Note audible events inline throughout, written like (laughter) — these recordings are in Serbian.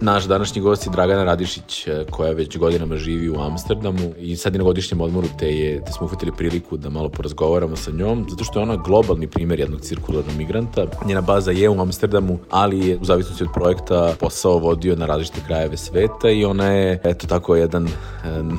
Naš današnji gost je Dragana Radišić, e, koja već godinama živi u Amsterdamu i sad je na godišnjem odmoru, te, je, te smo uhvatili priliku da malo porazgovaramo sa njom, zato što je ona globalni primer jednog cirkularnog migranta. Njena baza je u Amsterdamu, ali je u zavisnosti od projekta posao vodio na različite krajeve sveta i ona je, eto tako, jedan e,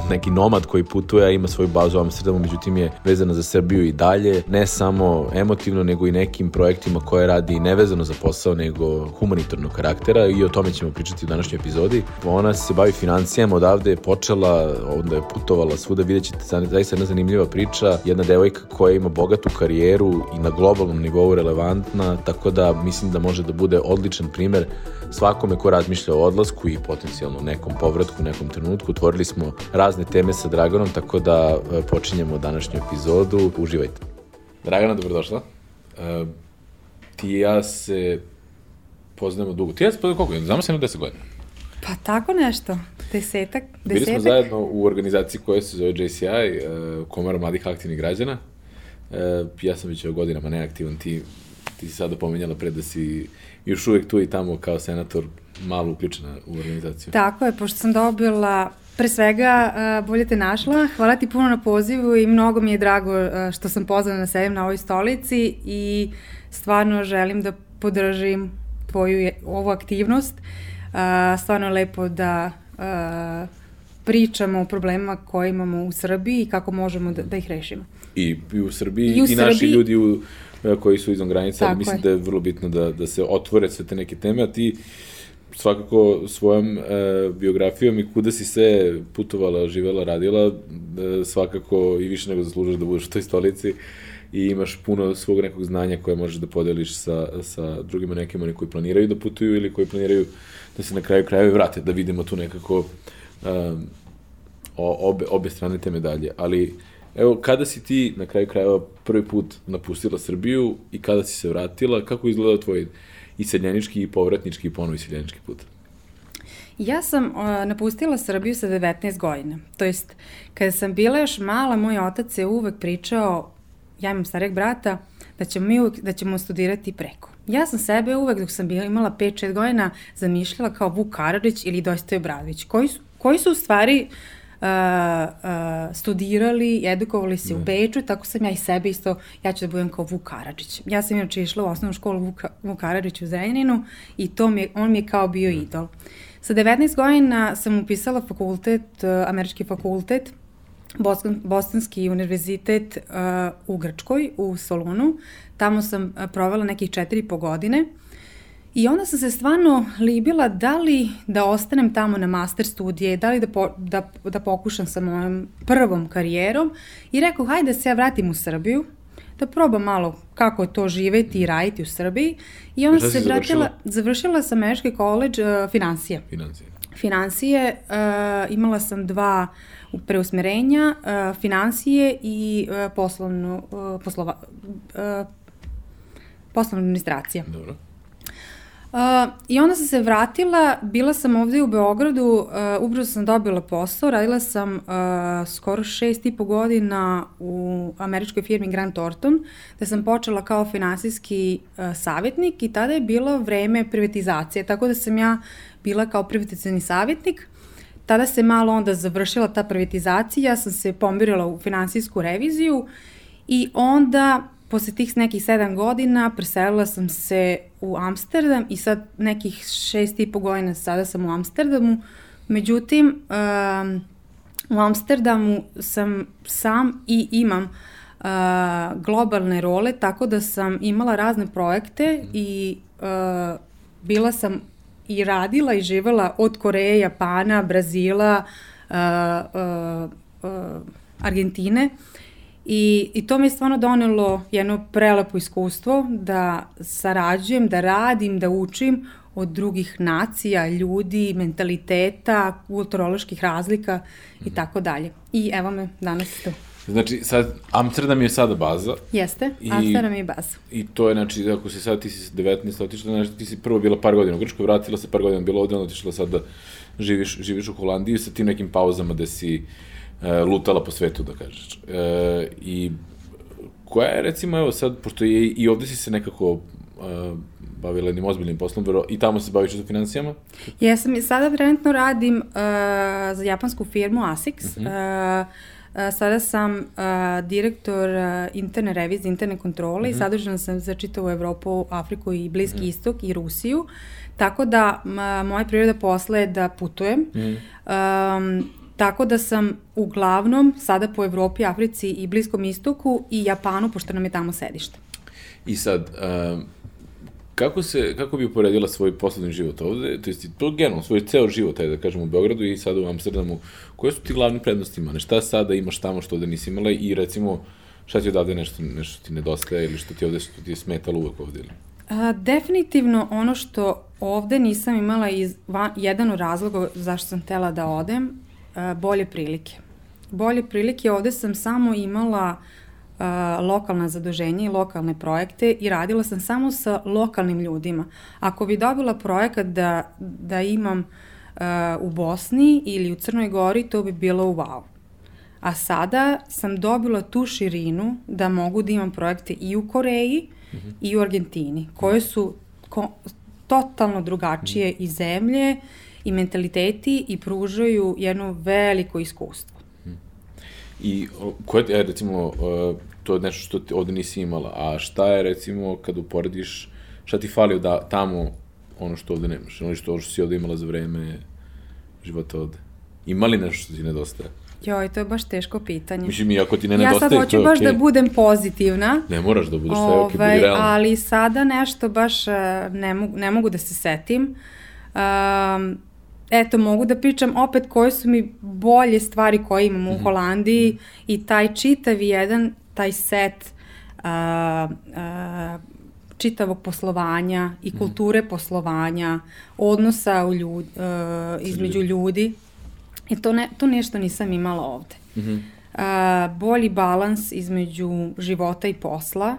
neki nomad koji putuje, ima svoju bazu u Amsterdamu, međutim je vezana za Srbiju i dalje, ne samo emotivno, nego i nekim projektima koje radi nevezano za posao, nego humanitarnog karaktera i o tome ćemo pričati u današnjoj epizodi. Ona se bavi financijama, odavde je počela, onda je putovala svuda, vidjet ćete zaista jedna zanimljiva priča, jedna devojka koja ima bogatu karijeru i na globalnom nivou relevantna, tako da mislim da može da bude odličan primer svakome ko razmišlja o odlasku i potencijalno nekom povratku, nekom trenutku. Otvorili smo razne teme sa Draganom, tako da e, počinjemo današnju epizodu. Uživajte. Dragana, dobrodošla. Uh, ti i ja se poznajemo dugo. Ti ja se poznajemo koliko? Znamo se jedno deset godina. Pa tako nešto, desetak, desetak. Bili smo zajedno u organizaciji koja se zove JCI, uh, Komara mladih aktivnih građana. Uh, ja sam već godinama neaktivan, ti, ti si sada pomenjala pre da si još uvek tu i tamo kao senator malo uključena u organizaciju. Tako je, pošto sam dobila Pre svega, uh, bolje te našla. Hvala ti puno na pozivu i mnogo mi je drago uh, što sam pozvana na sedim na ovoj stolici i stvarno želim da podržim tvoju ovu aktivnost. A, stvarno je lepo da a, pričamo o problemima koje imamo u Srbiji i kako možemo da, da ih rešimo. I, i u Srbiji i, u i naši ljudi u, e, koji su izvan granica, ali mislim je. da je vrlo bitno da, da se otvore sve te neke teme, a ti svakako svojom e, biografijom i kuda si sve putovala, živela, radila, e, svakako i više nego zaslužaš da budeš u toj stolici i imaš puno svog nekog znanja koje možeš da podeliš sa, sa drugima nekim oni koji planiraju da putuju ili koji planiraju da se na kraju krajeva vrate, da vidimo tu nekako um, obe, obe strane te medalje. Ali, evo, kada si ti na kraju krajeva prvi put napustila Srbiju i kada si se vratila, kako izgledao tvoj iseljenički i povratnički i ponovo iseljenički put? Ja sam uh, napustila Srbiju sa 19 godina. To jest, kada sam bila još mala, moj otac je uvek pričao ja imam stareg brata, da ćemo mi uvek, da ćemo studirati preko. Ja sam sebe uvek dok sam bila, imala 5-6 godina zamišljala kao Vuk Karadžić ili Dojstoje Bradović, koji su, koji su u stvari uh, uh, studirali, edukovali se ne. u da. Beču, tako sam ja i sebe isto, ja ću da budem kao Vuk Karadžić. Ja sam inače išla u osnovnu školu Vuk, Vuk Karadžić u Zrenjaninu i to mi je, on mi je kao bio ne. Da. idol. Sa 19 godina sam upisala fakultet, uh, američki fakultet, Boston, Bostonski univerzitet uh, u Grčkoj, u Solunu. Tamo sam uh, provela nekih četiri i po godine. I onda sam se stvarno libila da li da ostanem tamo na master studije, da li da, po, da, da pokušam sa mojom prvom karijerom i rekao hajde da se ja vratim u Srbiju, da probam malo kako je to živeti i raditi u Srbiji. I onda se vratila, završila? završila sam Američki koleđ uh, financije. Financije. Financije, uh, imala sam dva preusmerenja, uh, financije i uh, poslovnu, uh, poslova, uh, poslovna administracija. Dobro. Uh, I onda sam se vratila, bila sam ovde u Beogradu, uh, ubrzo sam dobila posao, radila sam uh, skoro šest i po godina u američkoj firmi Grant Thornton, da sam počela kao finansijski uh, savjetnik i tada je bilo vreme privatizacije, tako da sam ja bila kao privatizacijni savjetnik tada se malo onda završila ta privatizacija, ja sam se pomirila u finansijsku reviziju i onda posle tih nekih sedam godina preselila sam se u Amsterdam i sad nekih šest i po godina sada sam u Amsterdamu. Međutim, um, u Amsterdamu sam sam i imam uh, globalne role, tako da sam imala razne projekte i uh, bila sam i radila i živela od Koreje, Japana, Brazila, uh, uh, uh, Argentine. I, I to mi je stvarno donelo jedno prelepo iskustvo da sarađujem, da radim, da učim od drugih nacija, ljudi, mentaliteta, kulturoloških razlika i mhm. tako dalje. I evo me danas tu. Znači, sad, Amsterdam je sada baza. Jeste, i, Amsterdam je baza. I to je, znači, ako si sad, ti si 19 otišla, znači, ti si prvo bila par godina u Grčkoj, vratila se par godina, bila ovde, otišla sad da živiš, živiš u Holandiji sa tim nekim pauzama da si e, lutala po svetu, da kažeš. E, I koja je, recimo, evo sad, pošto je, i ovde si se nekako e, bavila jednim ozbiljnim poslom, vero, i tamo se baviš sa financijama? Jesam i sada trenutno radim uh, za japansku firmu ASICS. Uh -huh. uh, Sada sam uh, direktor uh, interne revizije, interne kontrole mm -hmm. i mhm. sadržana sam za čitavu Evropu, Afriku i Bliski mm -hmm. istok i Rusiju. Tako da ma, moja priroda posla je da putujem. Mm -hmm. um, tako da sam uglavnom sada po Evropi, Africi i Bliskom istoku i Japanu, pošto nam je tamo sedište. I sad, um, Kako, se, kako bi uporedila svoj poslednji život ovde, to jest to generalno, svoj ceo život, ajde da kažem, u Beogradu i sada u Amsterdamu, koje su ti glavni prednosti imane? Šta sada imaš tamo što ovde nisi imala i recimo šta ti odavde nešto, nešto ti nedostaje ili što ti ovde što ti je smetalo uvek ovde? Ili? A, definitivno ono što ovde nisam imala iz, van, jedan od razloga zašto sam tela da odem, a, bolje prilike. Bolje prilike, ovde sam samo imala lokalna zaduženja i lokalne projekte i radila sam samo sa lokalnim ljudima. Ako bi dobila projekat da, da imam uh, u Bosni ili u Crnoj Gori, to bi bilo wow. A sada sam dobila tu širinu da mogu da imam projekte i u Koreji mm -hmm. i u Argentini, koje su ko, totalno drugačije mm -hmm. i zemlje i mentaliteti i pružaju jedno veliko iskustvo. I koje, je, recimo, to je nešto što ti ovde nisi imala, a šta je, recimo, kad uporediš, šta ti fali da tamo ono što ovde nemaš, ono što, što si ovde imala za vreme života ovde? Ima li nešto što ti nedostaje? Joj, to je baš teško pitanje. Mislim, ako ti ne nedostaje, to je Ja sad hoću baš okay. da budem pozitivna. Ne moraš da budeš sve, okay, budi ovaj. Ali sada nešto baš eh, ne mogu, ne mogu da se setim. Um, eto, mogu da pričam opet koje su mi bolje stvari koje imam u mm -hmm. Holandiji mm -hmm. i taj čitav jedan, taj set uh, uh, čitavog poslovanja i mhm. kulture mm -hmm. poslovanja, odnosa u ljud, uh, između ljudi. I to, ne, to nešto nisam imala ovde. Mm -hmm. uh, bolji balans između života i posla,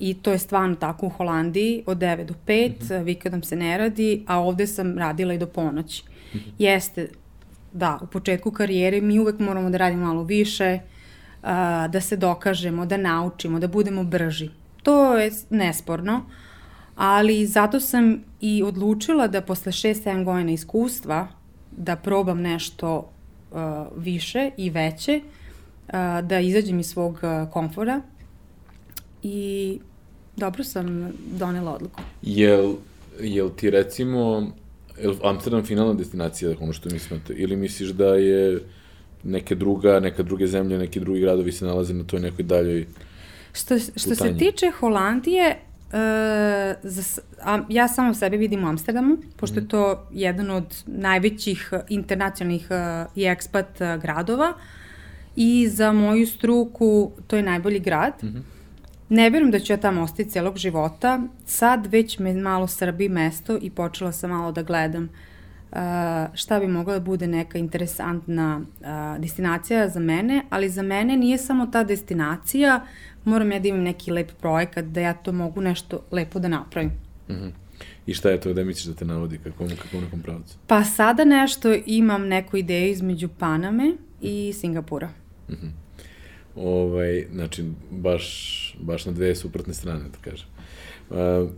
I to je stvarno tako u Holandiji, od 9 do 5, mm -hmm. vikendom se ne radi, a ovde sam radila i do ponoći. (laughs) Jeste, da, u početku karijere mi uvek moramo da radimo malo više, uh, da se dokažemo, da naučimo, da budemo brži. To je nesporno, ali zato sam i odlučila da posle 6-7 godina iskustva da probam nešto uh, više i veće, uh, da izađem iz svog komfora i dobro sam donela odluku. Jel, jel ti recimo, jel Amsterdam finalna destinacija, ono što mislim, ili misliš da je neke druga, neka druge zemlje, neki drugi gradovi se nalaze na toj nekoj daljoj Što, što se tiče Holandije, Uh, za, a, ja samo sebe vidim u Amsterdamu, pošto je mhm. to jedan od najvećih internacionalnih uh, i ekspat uh, gradova i za moju struku to je najbolji grad. Mm -hmm. Ne verujem da ću ja tamo ostati celog života. Sad već me malo srbi mesto i počela sam malo da gledam uh, šta bi mogla da bude neka interesantna uh, destinacija za mene, ali za mene nije samo ta destinacija, moram ja da imam neki lep projekat da ja to mogu nešto lepo da napravim. Mm -hmm. I šta je to da misliš da te navodi, kako, kako u nekom pravcu? Pa sada nešto imam neku ideju između Paname i Singapura. Mm -hmm. Ovaj, znači, baš, baš na dve suprotne strane, da kažem. Uh,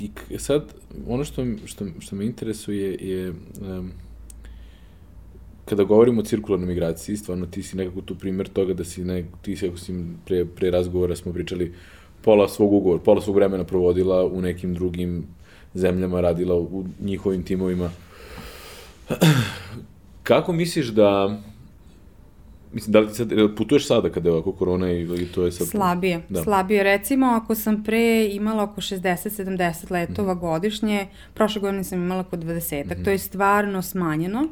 I sad, ono što, što, što me interesuje je, um, kada govorimo o cirkularnoj migraciji, stvarno ti si nekako tu primer toga da si, ne, ti si, ako si pre, pre razgovora smo pričali, pola svog ugovora, pola svog vremena provodila u nekim drugim zemljama, radila u njihovim timovima. (clears throat) Kako misliš da Mislim, da li ti sad, putuješ sada kada je ovako korona ili to je sad... Slabije, da. slabije. Recimo, ako sam pre imala oko 60-70 letova mm -hmm. godišnje, prošle godine sam imala oko 20 mm -hmm. To je stvarno smanjeno.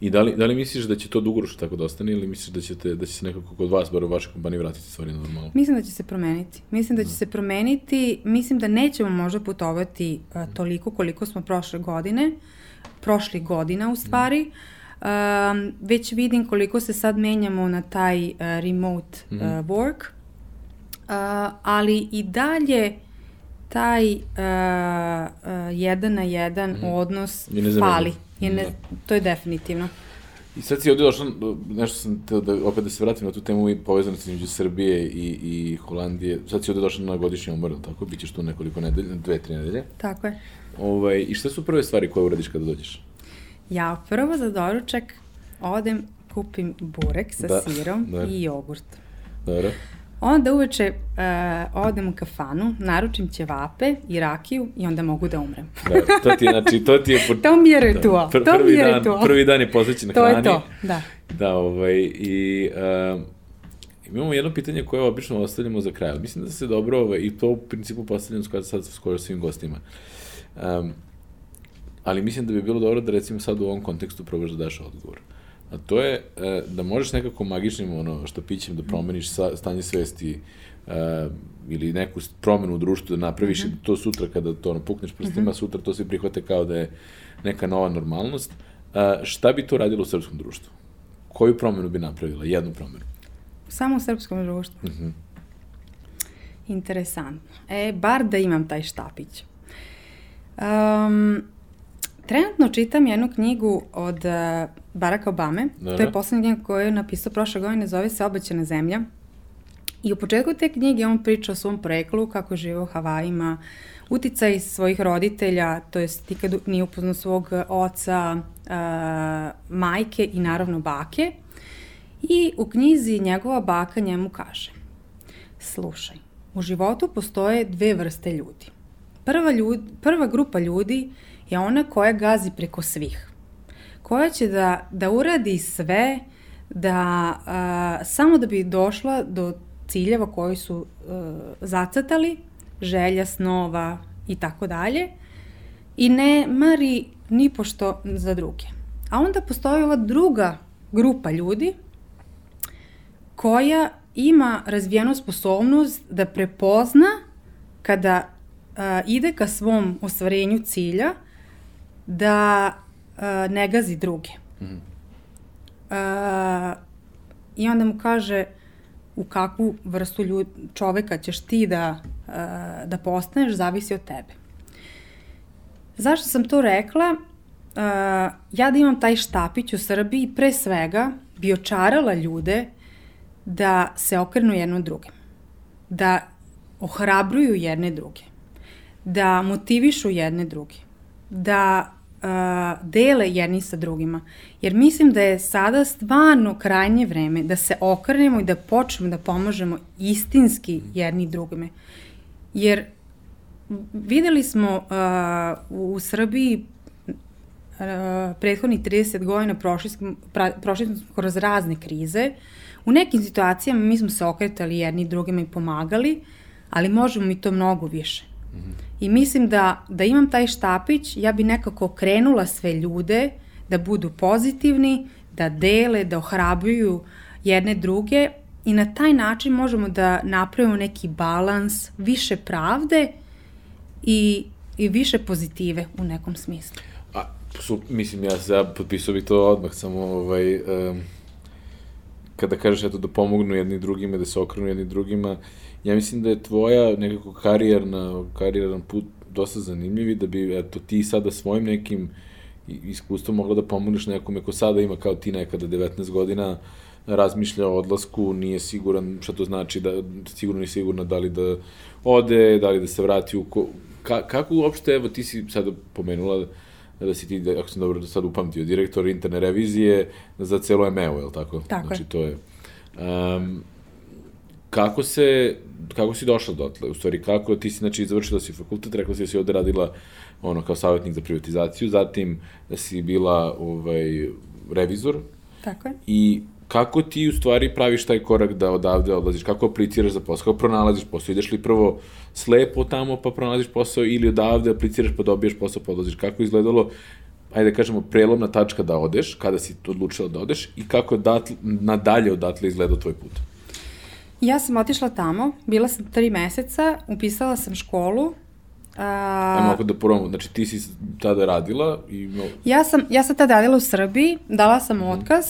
I da li, da li misliš da će to dugoročno tako da ostane ili misliš da, ćete, da će se nekako kod vas, bar u vašoj kompaniji, vratiti stvari normalno? Mislim da će se promeniti. Mislim da će mm. se promeniti. Mislim da nećemo možda putovati uh, toliko koliko smo prošle godine, prošli godina u stvari. Mm um, već vidim koliko se sad menjamo na taj uh, remote mm uh, work, uh, ali i dalje taj uh, uh, jedan na jedan mm odnos I fali I ne, Da. to je definitivno. I sad si ovde došla, nešto sam teo da, opet da se vratim na tu temu i povezanosti između Srbije i, i Holandije. Sad si ovde došla na godišnji jel tako? Bićeš tu nekoliko nedelja, dve, tri nedelje. Tako je. Ovaj, I šta su prve stvari koje uradiš kada dođeš? Ja prvo za doručak odem, kupim burek sa Da, sirom da. i jogurt. Dobro. Onda uveče uh, odem u kafanu, naručim ćevape i rakiju i onda mogu da umrem. Da, to ti je, znači, to ti je... po- (laughs) To mi je ritual, pr- to mi je dan, ritual. Prvi dan je posvećen (laughs) To hrani. je to, da. Da, ovaj, i uh, imamo jedno pitanje koje obično ostavljamo za kraj, mislim da se dobro, ovaj, i to u principu postavljam skoro sad skoro svim gostima. Um, ali mislim da bi bilo dobro da recimo sad u ovom kontekstu probaš da daš odgovor. A to je e, da možeš nekako magičnim ono što pićem da promeniš sa, stanje svesti e, ili neku promenu u društvu da napraviš i da to sutra kada to ono, pukneš prstima, sutra to se prihvate kao da je neka nova normalnost. E, šta bi to radilo u srpskom društvu? Koju promenu bi napravila? Jednu promenu. Samo u srpskom društvu. Mhm. Interesantno. E, bar da imam taj štapić. Um, trenutno čitam jednu knjigu od uh, Baracka Obame. To Dobro. je poslednja knjiga koju je napisao prošle godine, zove se Obećana zemlja. I u početku te knjige on priča o svom preklu, kako žive u Havajima, uticaj svojih roditelja, to jest nikad nije upoznao svog oca, uh, majke i naravno bake. I u knjizi njegova baka njemu kaže Slušaj, u životu postoje dve vrste ljudi. Prva, ljud, prva grupa ljudi je ona koja gazi preko svih. Koja će da, da uradi sve da a, samo da bi došla do ciljeva koji su a, zacrtali, želja, snova i tako dalje i ne mari ni pošto za druge. A onda postoji ova druga grupa ljudi koja ima razvijenu sposobnost da prepozna kada a, ide ka svom ostvarenju cilja da a, ne gazi druge. Mhm. A, I onda mu kaže u kakvu vrstu ljud, čoveka ćeš ti da, a, da postaneš, zavisi od tebe. Zašto sam to rekla? Uh, ja da imam taj štapić u Srbiji, pre svega bi očarala ljude da se okrenu jedno drugim, da ohrabruju jedne druge, da motivišu jedne druge, da uh, dele jedni sa drugima. Jer mislim da je sada stvarno krajnje vreme da se okrenemo i da počnemo da pomažemo istinski jedni drugima. Jer videli smo uh, u Srbiji uh, prethodnih 30 godina prošli, smo- pra, prošli smo kroz razne krize. U nekim situacijama mi smo se okretali jedni drugima i pomagali, ali možemo mi to mnogo više. I mislim da, da imam taj štapić, ja bi nekako krenula sve ljude da budu pozitivni, da dele, da ohrabruju jedne druge i na taj način možemo da napravimo neki balans, više pravde i, i više pozitive u nekom smislu. A, su, mislim, ja ja potpisao bih to odmah, samo ovaj, um, kada kažeš eto da pomognu jedni drugima, da se okrenu jedni drugima, ja mislim da je tvoja nekako karijerna, karijeran put dosta zanimljiv i da bi eto ti sada svojim nekim iskustvom mogla da pomogneš nekome ko sada ima kao ti nekada 19 godina razmišlja o odlasku, nije siguran šta to znači, da, sigurno nije sigurna da li da ode, da li da se vrati u... Ko, ka, kako uopšte, evo ti si sada pomenula da si ti, da- ako sam dobro do sad upamtio, direktor interne revizije za celo EMEO, je li tako? Tako je. znači, to je. Um, kako se, kako si došla dotle? U stvari, kako ti si, znači, završila si fakultet, rekla si da si ovde radila ono, kao savjetnik za privatizaciju, zatim da si bila ovaj, revizor Tako je. i kako ti u stvari praviš taj korak da odavde odlaziš, kako apliciraš za posao, kako pronalaziš posao, ideš li prvo slepo tamo pa pronalaziš posao ili odavde apliciraš pa dobiješ posao pa odlaziš, kako je izgledalo ajde da kažemo, prelomna tačka da odeš, kada si odlučila da odeš i kako je nadalje odatle izgledao tvoj put. Ja sam otišla tamo, bila sam tri meseca, upisala sam školu. A, Ajmo ako da probamo, znači ti si tada radila i Ja sam, ja sam tada radila u Srbiji, dala sam otkaz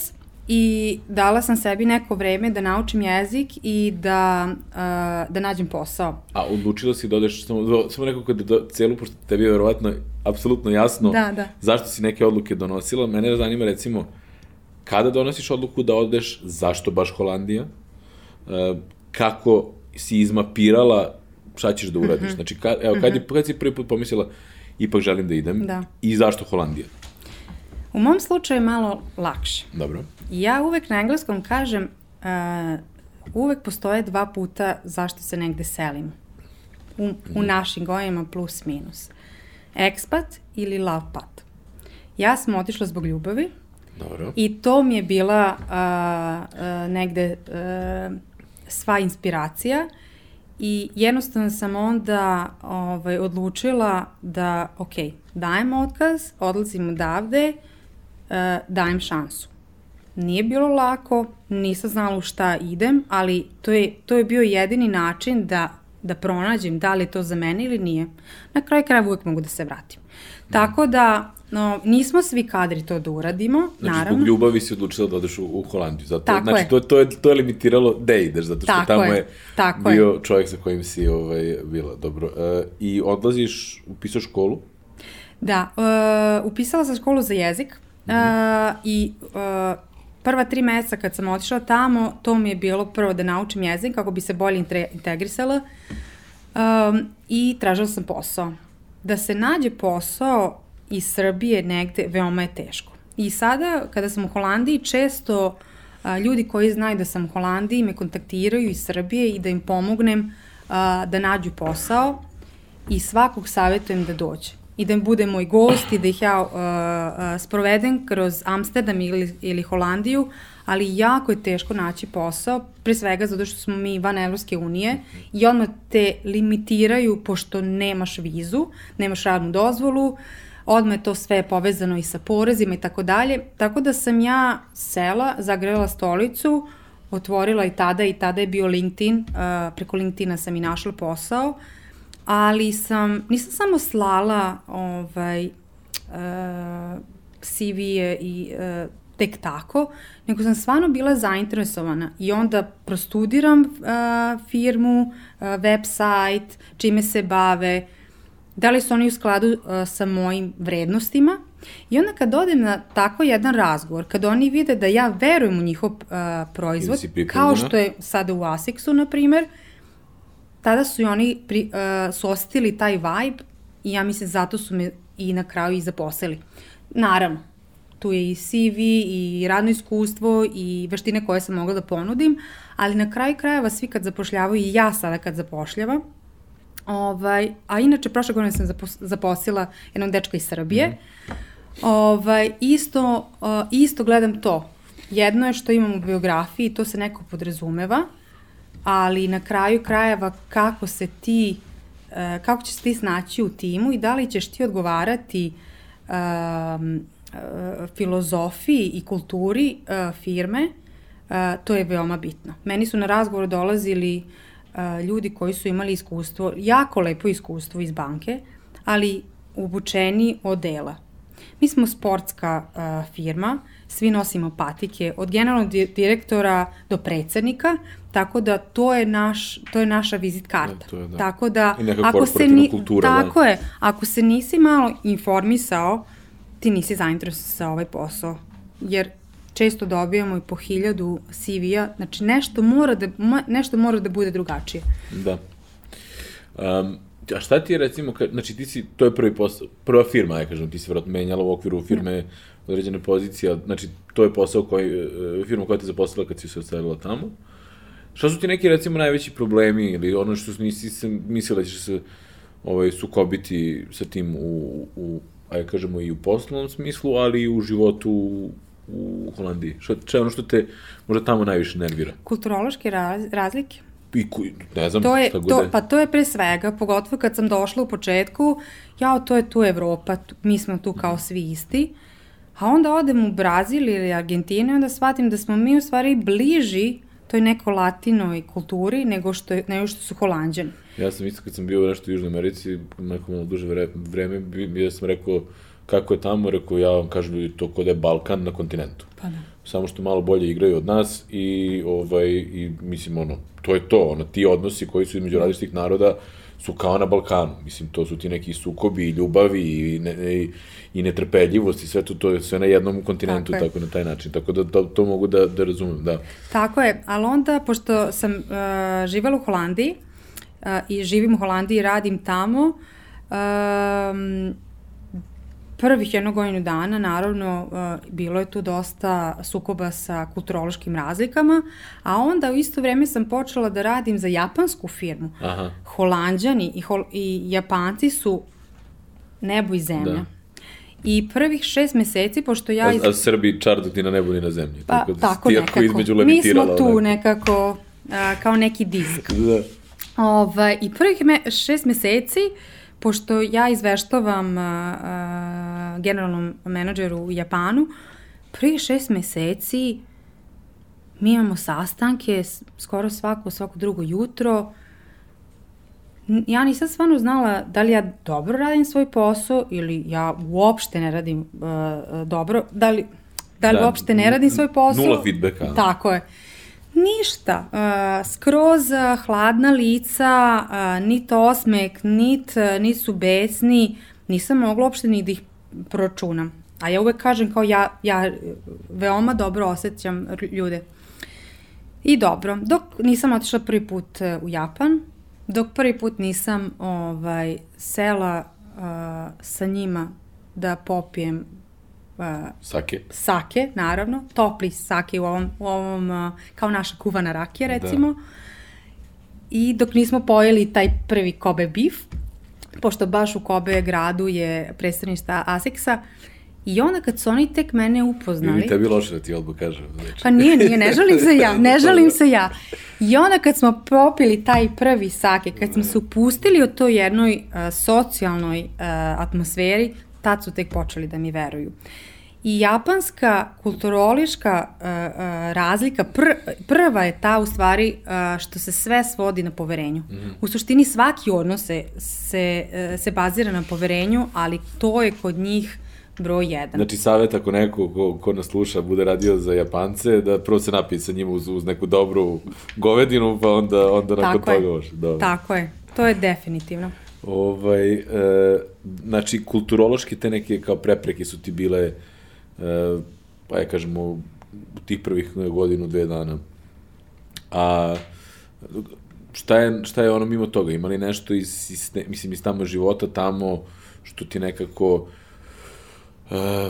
i dala sam sebi neko vreme da naučim jezik i da, uh, da nađem posao. A odlučila si da odeš, samo, samo nekako da do, celu, pošto tebi je verovatno apsolutno jasno Da, da. zašto si neke odluke donosila. Mene zanima recimo, kada donosiš odluku da odeš, zašto baš Holandija, kako si izmapirala šta ćeš da uradiš. Mhm. Znači, ka, evo, kad, je, kad si prvi put pomislila, ipak želim da idem, Da. i zašto Holandija? U mom slučaju je malo lakše. Dobro. Ja uvek na engleskom kažem uh, uvek postoje dva puta zašto se negde selim. U, u našim gojima plus minus. Ekspat ili love pat. Ja sam otišla zbog ljubavi Dobro. i to mi je bila uh, uh, negde uh, sva inspiracija i jednostavno sam onda ovaj, odlučila da, ok, dajem otkaz, odlazim odavde, uh, dajem šansu. Nije bilo lako, nisam znala u šta idem, ali to je, to je bio jedini način da, da pronađem da li je to za mene ili nije. Na kraju krajeva uvek mogu da se vratim. Tako da, no, nismo svi kadri to da uradimo, Znači, naravno. zbog ljubavi si odlučila da odeš u, u Holandiju. Zato, Tako znači, je. To, to, je, to je limitiralo da ideš, zato što Tako tamo je, je, tako bio čovjek sa kojim si ovaj, bila. Dobro. Uh, I odlaziš, upisaš školu? Da, uh, upisala sam školu za jezik uh, i uh, prva tri meseca kad sam otišla tamo, to mi je bilo prvo da naučim jezik kako bi se bolje intre- integrisala um, i tražila sam posao. Da se nađe posao iz Srbije negde veoma je teško. I sada, kada sam u Holandiji, često a, ljudi koji znaju da sam u Holandiji me kontaktiraju iz Srbije i da im pomognem a, da nađu posao i svakog savjetujem da dođe i da im bude moj gost i da ih ja uh, uh, sprovedem kroz Amsterdam ili, ili Holandiju, ali jako je teško naći posao, pre svega zato što smo mi van Evropske unije i odmah te limitiraju pošto nemaš vizu, nemaš radnu dozvolu, odmah je to sve povezano i sa porezima i tako dalje, tako da sam ja sela, zagrela stolicu, otvorila i tada i tada je bio LinkedIn, uh, preko LinkedIna sam i našla posao, ali sam, nisam samo slala ovaj, uh, CV-je i uh, tek tako, nego sam stvarno bila zainteresovana i onda prostudiram uh, firmu, uh, website, čime se bave, da li su oni u skladu uh, sa mojim vrednostima i onda kad odem na tako jedan razgovor, kad oni vide da ja verujem u njihov uh, proizvod, kao što je sada u Asicsu, na primer, tada su i oni pri, uh, su osetili taj vibe i ja mislim zato su me i na kraju i zaposlili. Naravno, tu je i CV i radno iskustvo i veštine koje sam mogla da ponudim, ali na kraju krajeva svi kad zapošljavaju i ja sada kad zapošljavam, Ovaj, a inače, prošle godine sam zapos, zaposlila jednog dečka iz Srbije. Mm. Ovaj, isto, uh, isto gledam to. Jedno je što imam u biografiji, to se neko podrazumeva, ali na kraju krajeva kako se ti, uh, kako ćeš ti snaći u timu i da li ćeš ti odgovarati uh, filozofiji i kulturi uh, firme, uh, to je veoma bitno. Meni su na razgovor dolazili uh, ljudi koji su imali iskustvo, jako lepo iskustvo iz banke, ali obučeni od dela. Mi smo sportska uh, firma, svi nosimo patike, od generalnog di direktora do predsednika, tako da to je, naš, to je naša vizit karta. Da, je, da. Tako da, ako se ni, kultura, da. tako je, ako se nisi malo informisao, ti nisi zainteresovan za ovaj posao. Jer često dobijamo i po hiljadu CV-a, znači nešto mora da, nešto mora da bude drugačije. Da. Um, a šta ti je recimo, ka, znači ti si, to je prvi posao, prva firma, ja kažem, ti si vjerojatno menjala u okviru firme određene pozicije, znači to je posao koji, e, firma koja te zaposlila kad si se ostavila tamo. Šta su ti neki recimo najveći problemi ili ono što nisi se mislila da ćeš se ovaj, sukobiti sa tim u, u ajde kažemo i u poslovnom smislu, ali i u životu u, Holandiji? Šta, šta je ono što te možda tamo najviše nervira? Kulturološke raz, razlike? I ku, ne znam, To je, šta god to, je. pa to je pre svega, pogotovo kad sam došla u početku, jao, to je tu Evropa, tu, mi smo tu kao svi isti. A onda odem u Brazil ili Argentinu i onda shvatim da smo mi u stvari bliži toj neko latinoj kulturi nego što, je, nego što su holandjani. Ja sam isto kad sam bio nešto u Južnoj Americi, neko malo duže vre, vreme, bi- bio sam rekao kako je tamo, rekao ja vam kažem ljudi to kod je Balkan na kontinentu. Pa da. samo što malo bolje igraju od nas i, ovaj, i mislim, ono, to je to, ono, ti odnosi koji su između različitih naroda su kao na Balkanu, mislim, to su ti neki sukobi i ljubavi i, ne, i, i netrpeljivost i sve to, to je sve na jednom kontinentu, tako, tako na taj način, tako da to, to mogu da, da razumem, da. Tako je, ali onda, pošto sam uh, živela u Holandiji uh, i živim u Holandiji i radim tamo, um, prvih jednog godinu dana, naravno, uh, bilo je tu dosta sukoba sa kulturološkim razlikama, a onda u isto vreme sam počela da radim za japansku firmu. Aha. Holandjani i, hol i Japanci su nebo i zemlja. Da. I prvih šest meseci, pošto ja... Iz... A, a Srbi čar dok ti na nebu ni na zemlji. Pa, tako, da tako nekako. Između Mi smo tu nekako, a, kao neki disk. da. Ovaj, I prvih me, šest meseci uh, pošto ja izveštavam a, generalnom menadžeru u Japanu, prvi šest meseci mi imamo sastanke skoro svako, svako drugo jutro. Ja nisam stvarno znala da li ja dobro radim svoj posao ili ja uopšte ne radim uh, dobro, da li, da li da, uopšte ne radim svoj posao. Nula feedbacka. Tako je. Ništa, uh, skroz uh, hladna lica, uh, nit osmek, nit, uh, nit su besni, nisam mogla uopšte ni da ih pročunam. A ja uvek kažem kao ja, ja veoma dobro osjećam ljude. I dobro, dok nisam otišla prvi put u Japan, dok prvi put nisam ovaj, sela uh, sa njima da popijem Uh, sake. Sake, naravno. Topli sake u ovom, u ovom uh, kao naša kuvana rakija, da. recimo. Da. I dok nismo pojeli taj prvi Kobe beef, pošto baš u Kobe gradu je predstavništa Aseksa, I onda kad su oni tek mene upoznali... Ili tebi loše da ti odbo kažem. Znači. Pa nije, nije, ne žalim se ja, (laughs) ne žalim se ja. I onda kad smo popili taj prvi sake, kad smo se upustili u toj jednoj uh, socijalnoj uh, atmosferi, tad su tek počeli da mi veruju. I japanska kulturoliška uh, uh, razlika, pr, prva je ta u stvari uh, što se sve svodi na poverenju. Mm. U suštini svaki odnos se, se, uh, se bazira na poverenju, ali to je kod njih broj jedan. Znači, savjet ako neko ko, ko nas sluša bude radio za Japance, da prvo se napije sa njima uz, uz neku dobru govedinu, pa onda, onda nakon Tako toga može. Dobro. Tako je, to je definitivno. Ovaj, e, znači, kulturološki te neke kao prepreke su ti bile, e, pa ja kažemo, u tih prvih godinu, dve dana. A šta je, šta je ono mimo toga? Ima li nešto iz, iz, mislim, iz tamo života, tamo što ti nekako... E,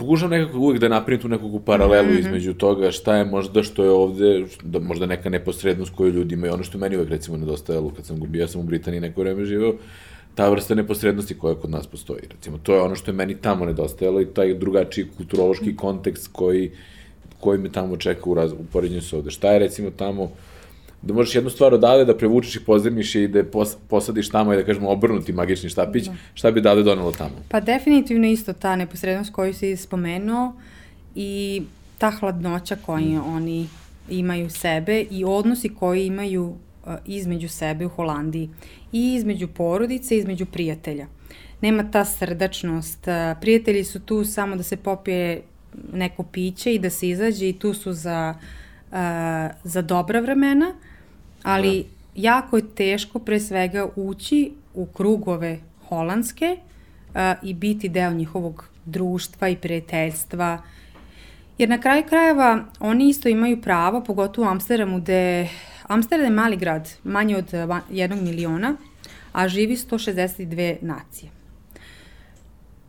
pokušam nekako uvek da napravim tu nekog paralelu mm -hmm. između toga šta je možda što je ovde, da možda neka neposrednost koju ljudi imaju, ono što meni uvek recimo nedostajalo kad sam gubio, ja sam u Britaniji neko vreme živeo, ta vrsta neposrednosti koja kod nas postoji. Recimo, to je ono što je meni tamo nedostajalo i taj drugačiji kulturološki kontekst koji, koji me tamo čeka u, raz, u porednju sa ovde. Šta je recimo tamo, da možeš jednu stvar odavde da prevučeš i pozemiš i da pos, posadiš tamo i da kažemo obrnuti magični štapić, da. šta bi dade donelo tamo? Pa definitivno isto ta neposrednost koju si spomenuo i ta hladnoća koju mm. oni imaju sebe i odnosi koji imaju uh, između sebe u Holandiji i između porodice između prijatelja. Nema ta srdačnost. Uh, prijatelji su tu samo da se popije neko piće i da se izađe i tu su za, uh, za dobra vremena, ali da. jako je teško pre svega ući u krugove holandske uh, i biti deo njihovog društva i prijateljstva. Jer na kraju krajeva oni isto imaju pravo, pogotovo u Amsterdamu, gde Amsterdam je mali grad, manje od jednog miliona, a živi 162 nacije.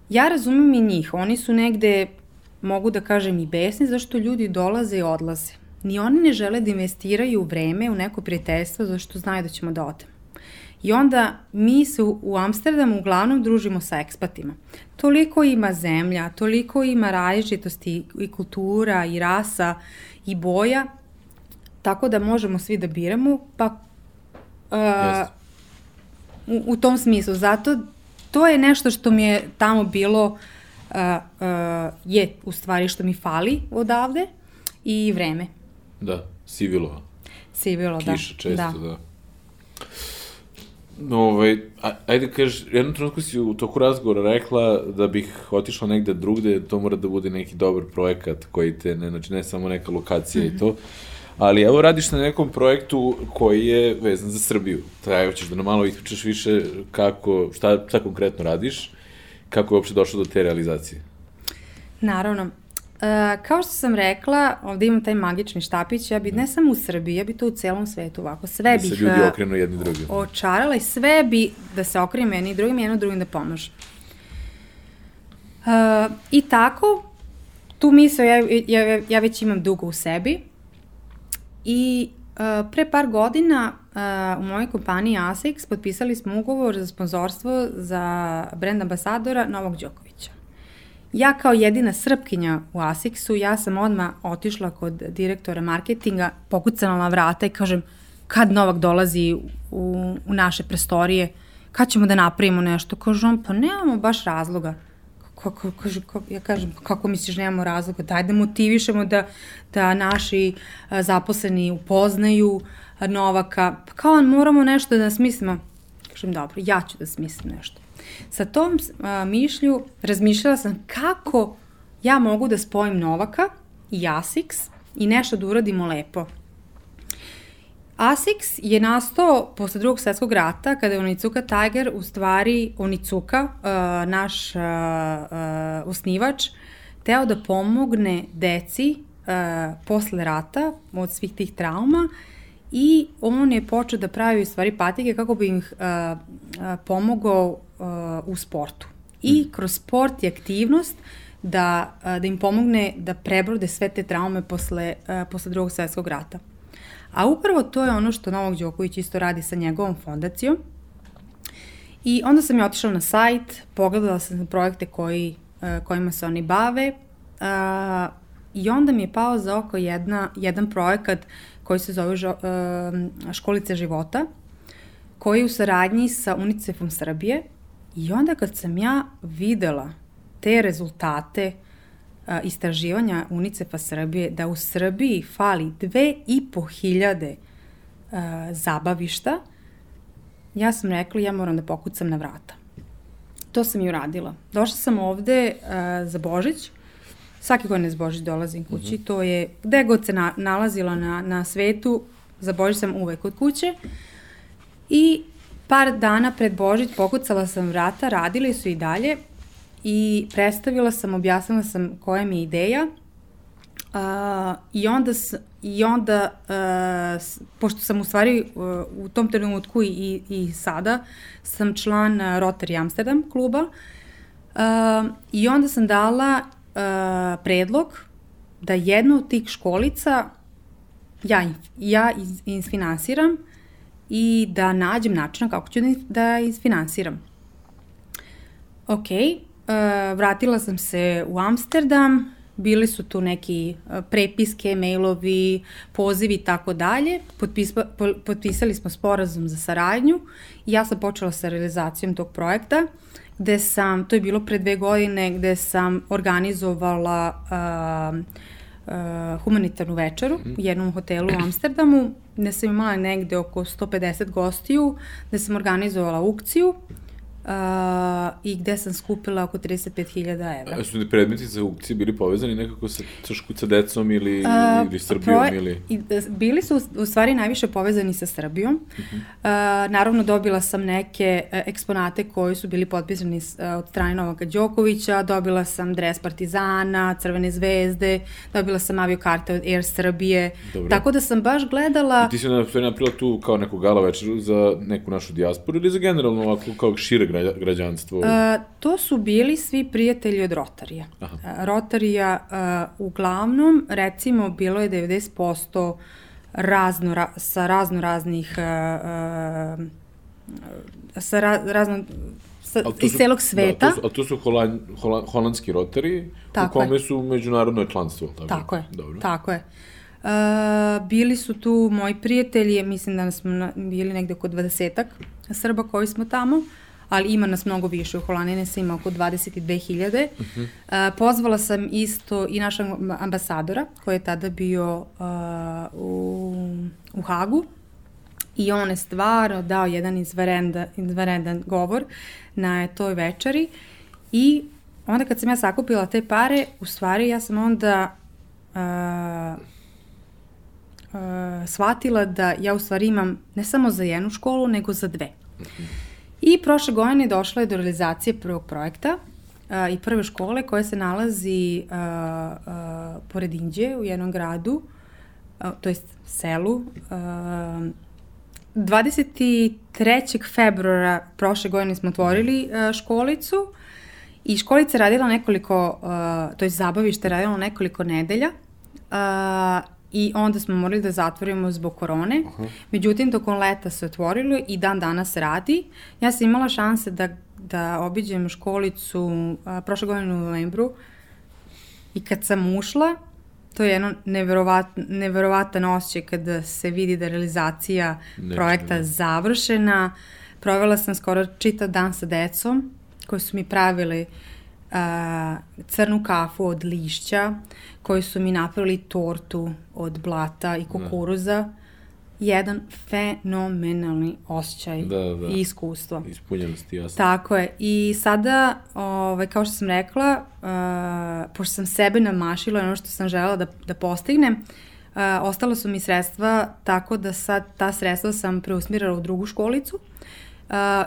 Ja razumem i njih, oni su negde, mogu da kažem i besni, zašto ljudi dolaze i odlaze ni oni ne žele da investiraju vreme u neko prijateljstvo zašto znaju da ćemo da odemo. I onda mi se u Amsterdamu uglavnom družimo sa ekspatima. Toliko ima zemlja, toliko ima različitosti i kultura i rasa i boja, tako da možemo svi da biramo, pa uh, u, u tom smislu. Zato to je nešto što mi je tamo bilo, uh, uh, je u stvari što mi fali odavde i vreme. Da, Sivilova. Sivilo, Kiša, da. Kiša često, da. da. ovaj, a, ajde kažeš, jednom trenutku si u toku razgovora rekla da bih otišla negde drugde, to mora da bude neki dobar projekat koji te, ne, znači ne samo neka lokacija mm -hmm. i to, ali evo radiš na nekom projektu koji je vezan za Srbiju. Taj, ćeš da nam malo ispričaš više kako, šta, šta konkretno radiš, kako je uopšte došlo do te realizacije? Naravno. E, kao što sam rekla, ovde imam taj magični štapić, ja bi ne samo u Srbiji, ja bi to u celom svetu ovako, sve da bih... Da se ljudi okrenu jedni drugim. Očarala i sve bi da se okrenu jedni drugim i jedno drugim da pomože. Uh, I tako, tu misle ja, ja, ja već imam dugo u sebi i uh, pre par godina uh, u mojoj kompaniji ASICS potpisali smo ugovor za sponzorstvo za brand ambasadora Novog Đokovića. Ja kao jedina srpkinja u Asixu, ja sam odmah otišla kod direktora marketinga, pokucala na vrata i kažem kad Novak dolazi u, u naše prestorije, kad ćemo da napravimo nešto? Kaže on, pa nemamo baš razloga. Kako, kaže, kako, ja kažem, kako misliš nemamo razloga? Daj da motivišemo da, da naši zaposleni upoznaju Novaka. Pa kao moramo nešto da smislimo. Kažem, dobro, ja ću da smislim nešto. Sa tom a, mišlju razmišljala sam kako ja mogu da spojim Novaka i Asics i nešto da uradimo lepo. Asics je nastao posle drugog svetskog rata kada je Onicuka Tiger u stvari Onicuka, uh, naš uh, uh, osnivač, teo da pomogne deci uh, posle rata od svih tih trauma i on je počeo da pravi u stvari patike kako bi im uh, uh, pomogao u sportu. I mm. kroz sport i aktivnost da, uh, da im pomogne da prebrode sve te traume posle, uh, posle drugog svetskog rata. A upravo to je ono što Novak Đoković isto radi sa njegovom fondacijom. I onda sam je otišla na sajt, pogledala sam projekte koji, uh, kojima se oni bave uh, i onda mi je pao za oko jedna, jedan projekat koji se zove uh, Školice života, koji je u saradnji sa UNICEF-om Srbije I onda kad sam ja videla te rezultate a, istraživanja UNICEF-a Srbije, da u Srbiji fali dve i po hiljade a, zabavišta, ja sam rekla ja moram da pokucam na vrata. To sam i uradila. Došla sam ovde a, za Božić, svake godine za Božić dolazim kući, mm -hmm. to je gde god se na, nalazila na, na svetu, za Božić sam uvek kod kuće i Par dana pred Božić pokucala sam vrata, radili su i dalje i predstavila sam, objasnila sam koja mi je ideja. Uh, i onda, i onda uh, pošto sam u stvari uh, u tom trenutku i, i sada sam član Rotary Amsterdam kluba uh, i onda sam dala uh, predlog da jednu od tih školica ja, ja isfinansiram i da nađem način kako ću da, da isfinansiram. Ok, uh, vratila sam se u Amsterdam, bili su tu neki uh, prepiske, mailovi, pozivi i tako dalje. Potpisali smo sporazum za saradnju i ja sam počela sa realizacijom tog projekta gde sam, to je bilo pre dve godine, gde sam organizovala uh, uh, humanitarnu večeru mm. u jednom hotelu u Amsterdamu, gde sam imala negde oko 150 gostiju, gde sam organizovala aukciju uh, i gde sam skupila oko 35.000 evra. A su li predmeti za aukcije bili povezani nekako sa, sa, sa decom ili, uh, ili Srbijom? Pro, ili? I, e, bili su u stvari najviše povezani sa Srbijom. Uh -huh. uh, naravno dobila sam neke uh, eksponate koji su bili potpisani uh, od strane Novaka Đokovića, dobila sam dres Partizana, Crvene zvezde, dobila sam aviokarte od Air Srbije, Dobro. tako da sam baš gledala... I ti si napravila tu kao neku gala večeru za neku našu dijasporu ili za generalno ovako kao šire građanstvo? Uh, to su bili svi prijatelji od Rotarija. Aha. Rotarija uh, uglavnom, recimo, bilo je 90% razno, ra, sa razno raznih uh, uh, sa ra, razno sa, iz celog sveta. Da, to su, a to su holan, holan, holandski rotari tako u kome je. su međunarodno članstvo. Tako, tako je, Dobro. tako je. Uh, bili su tu moji prijatelji, mislim da smo na, bili negde oko 20-ak Srba koji smo tamo. Uh, ali ima nas mnogo više. U Holandine se ima oko 22.000. Uh -huh. uh, pozvala sam isto i našeg ambasadora, koji je tada bio uh, u, u Hagu. I on je stvarno dao jedan izvarenda, izvarendan govor na toj večeri i onda kad sam ja sakupila te pare, u stvari ja sam onda uh, uh, shvatila da ja u stvari imam ne samo za jednu školu, nego za dve. I prošle godine došla je do realizacije prvog projekta uh, i prve škole koja se nalazi uh, uh, pored Inđe u jednom gradu, uh, to jest selu. Uh, 23. februara prošle godine smo otvorili uh, školicu i školica radila nekoliko, uh, to je zabavište radila nekoliko nedelja uh, i onda smo morali da zatvorimo zbog korone. -huh. Međutim, tokom leta se otvorilo i dan danas radi. Ja sam imala šanse da, da obiđem školicu uh, prošle godine u novembru i kad sam ušla, to je jedno neverovat, neverovatan osjećaj kada se vidi da je realizacija Neče, projekta ne. završena. Provela sam skoro čitav dan sa decom koji su mi pravili uh, crnu kafu od lišća, koji su mi napravili tortu od blata i kukuruza. Da. Jedan fenomenalni osjećaj da, da. i iskustvo. Ispunjenost, jasno. Tako je. I sada, ovaj, kao što sam rekla, uh, pošto sam sebe namašila ono što sam želela da, da postignem, uh, ostala su mi sredstva tako da sad ta sredstva sam preusmirala u drugu školicu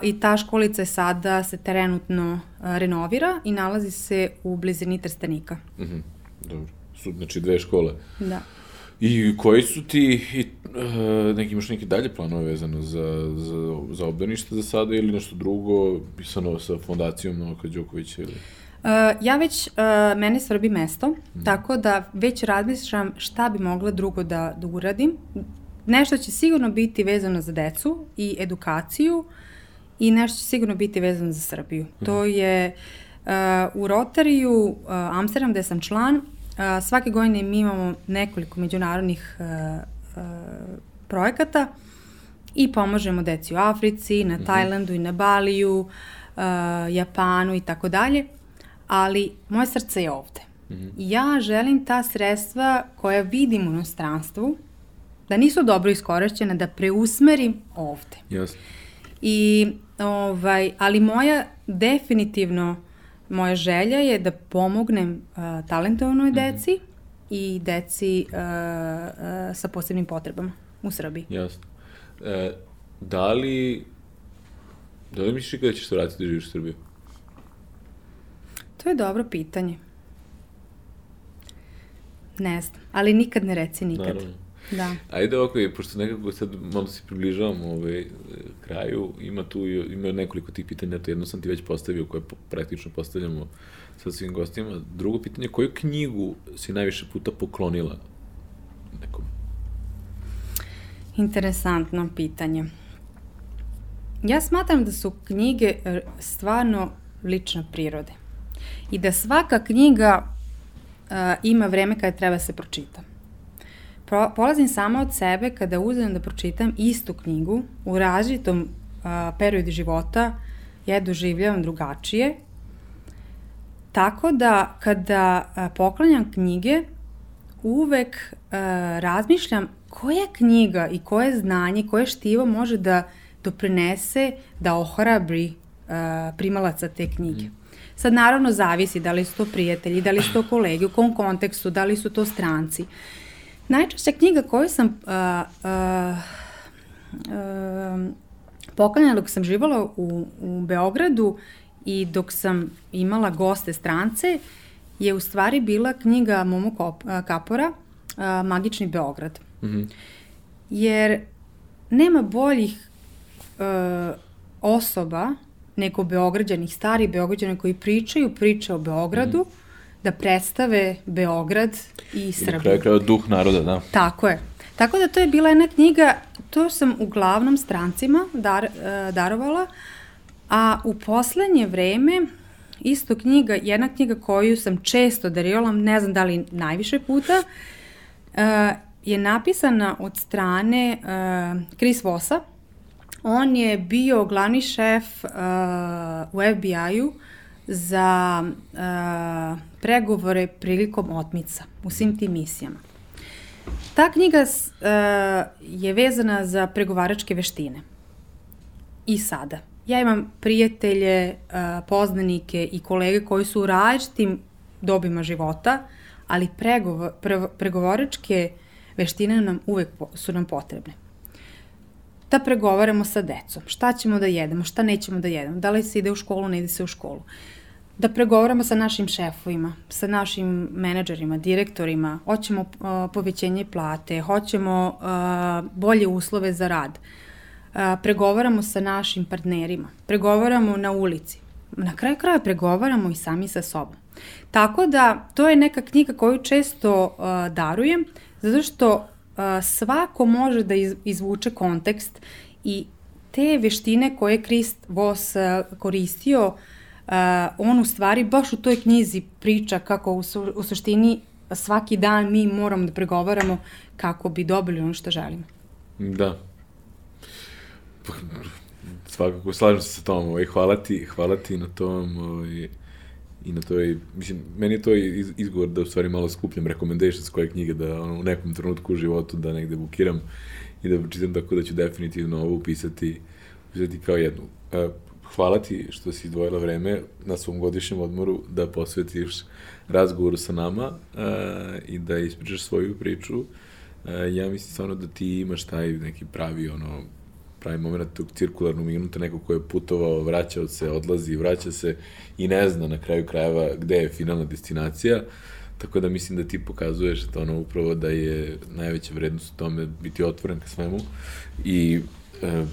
i ta školica je sada se trenutno uh, renovira i nalazi se u blizini Trstenika. Mm -hmm. Dobro su, znači dve škole. Da. I koji su ti, i, uh, neki, imaš neke dalje planove vezano za, za, za obdanište za sada ili nešto drugo pisano sa fondacijom Novaka Đokovića ili? Uh, ja već, uh, mene srbi mesto, mm. tako da već razmišljam šta bi mogla drugo da, da uradim. Nešto će sigurno biti vezano za decu i edukaciju i nešto će sigurno biti vezano za Srbiju. Mm. To je uh, u Rotariju uh, Amsterdam gde sam član, A, svake godine mi imamo nekoliko međunarodnih a, e, projekata i pomažemo deci u Africi, na mhm. Tajlandu i na Baliju, a, Japanu i tako dalje, ali moje srce je ovde. Mm -hmm. Ja želim ta sredstva koja vidim u inostranstvu, da nisu dobro iskorišćena, da preusmerim ovde. Jasno. I, ovaj, ali moja definitivno moja želja je da pomognem uh, talentovanoj mhm. deci mm -hmm. i deci uh, uh, sa posebnim potrebama u Srbiji. Jasno. E, da li da li misliš kada ćeš se vratiti da živiš u Srbiju? To je dobro pitanje. Ne znam, ali nikad ne reci nikad. Naravno. Da. Ajde ovako, pošto nekako sad malo se približavamo ovaj, kraju, ima tu ima nekoliko tih pitanja, to jedno sam ti već postavio koje praktično postavljamo sa svim gostima. Drugo pitanje, koju knjigu si najviše puta poklonila nekom? Interesantno pitanje. Ja smatram da su knjige e, stvarno lična prirode i da svaka knjiga uh, ima vreme kada treba se pročita pro, polazim sama od sebe kada uzem da pročitam istu knjigu u različitom a, periodu života, ja je doživljavam drugačije. Tako da kada a, poklanjam knjige, uvek a, razmišljam koja knjiga i koje znanje, koje štivo može da doprinese da ohrabri a, primalaca te knjige. Mm. Sad naravno zavisi da li su to prijatelji, da li su to kolege, u kom kontekstu, da li su to stranci. Uh, Najčešća knjiga koju sam poklanjala dok sam živala u, u Beogradu i dok sam imala goste strance je u stvari bila knjiga Momo Kop, Kapora uh, Magični Beograd. Mm -hmm. Jer nema boljih uh, osoba nego Beograđanih, stari Beograđani koji pričaju priče o Beogradu mm -hmm da predstave Beograd i Srbiju. I kraju kraju duh naroda, da. Tako je. Tako da to je bila jedna knjiga, to sam uglavnom strancima dar, uh, darovala, a u poslednje vreme isto knjiga, jedna knjiga koju sam često darivala, ne znam da li najviše puta, uh, je napisana od strane uh, Chris Vossa. On je bio glavni šef u FBI-u za uh, pregovore prilikom otmica u svim tim misijama. Ta knjiga uh, je vezana za pregovaračke veštine. I sada. Ja imam prijatelje, uh, poznanike i kolege koji su u različitim dobima života, ali pregovor, pre, pregovaračke veštine nam uvek po, su nam potrebne. Da pregovaramo sa decom, šta ćemo da jedemo, šta nećemo da jedemo, da li se ide u školu, ne ide se u školu. Da pregovaramo sa našim šefovima, sa našim menadžerima, direktorima, hoćemo uh, povećenje plate, hoćemo uh, bolje uslove za rad. Uh, pregovaramo sa našim partnerima, pregovaramo na ulici. Na kraju kraja pregovaramo i sami sa sobom. Tako da, to je neka knjiga koju često uh, darujem, zato što svako može da iz, izvuče kontekst i te veštine koje Krist Vos koristio, on u stvari baš u toj knjizi priča kako u, u suštini svaki dan mi moramo da pregovaramo kako bi dobili ono što želimo. Da. Svakako, slažem se sa tom. Ovaj, hvala, ti, hvala ti na tom ovaj, i na toj, mislim, meni je to izgovor da u stvari malo skupljam recommendations koje knjige da ono, u nekom trenutku u životu da negde bukiram i da čitam tako da ću definitivno ovo upisati, upisati kao jednu. Hvala ti što si izdvojila vreme na svom godišnjem odmoru da posvetiš razgovoru sa nama i da ispričaš svoju priču. Ja mislim stvarno da ti imaš taj neki pravi ono pravi moment tog cirkularnog minuta, neko ko je putovao, vraćao se, odlazi, vraća se i ne zna na kraju krajeva gde je finalna destinacija. Tako da mislim da ti pokazuješ to ono upravo da je najveća vrednost u tome biti otvoren ka svemu i e,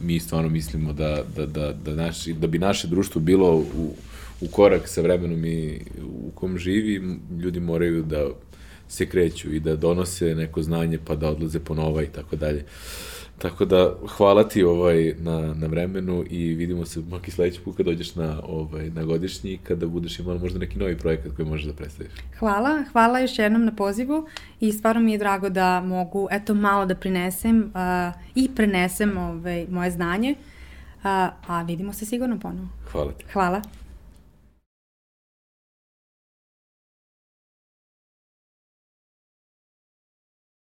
mi stvarno mislimo da, da, da, da, naši, da bi naše društvo bilo u, u korak sa vremenom i u kom živi, ljudi moraju da se kreću i da donose neko znanje pa da odlaze po nova i tako dalje. Tako da, hvala ti ovaj, na, na vremenu i vidimo se maki sledeći put kad dođeš na, ovaj, na godišnji kada budeš imala možda neki novi projekat koji možeš da predstaviš. Hvala, hvala još jednom na pozivu i stvarno mi je drago da mogu eto malo da prinesem uh, i prenesem ovaj, moje znanje, uh, a vidimo se sigurno ponovo. Hvala ti. Hvala.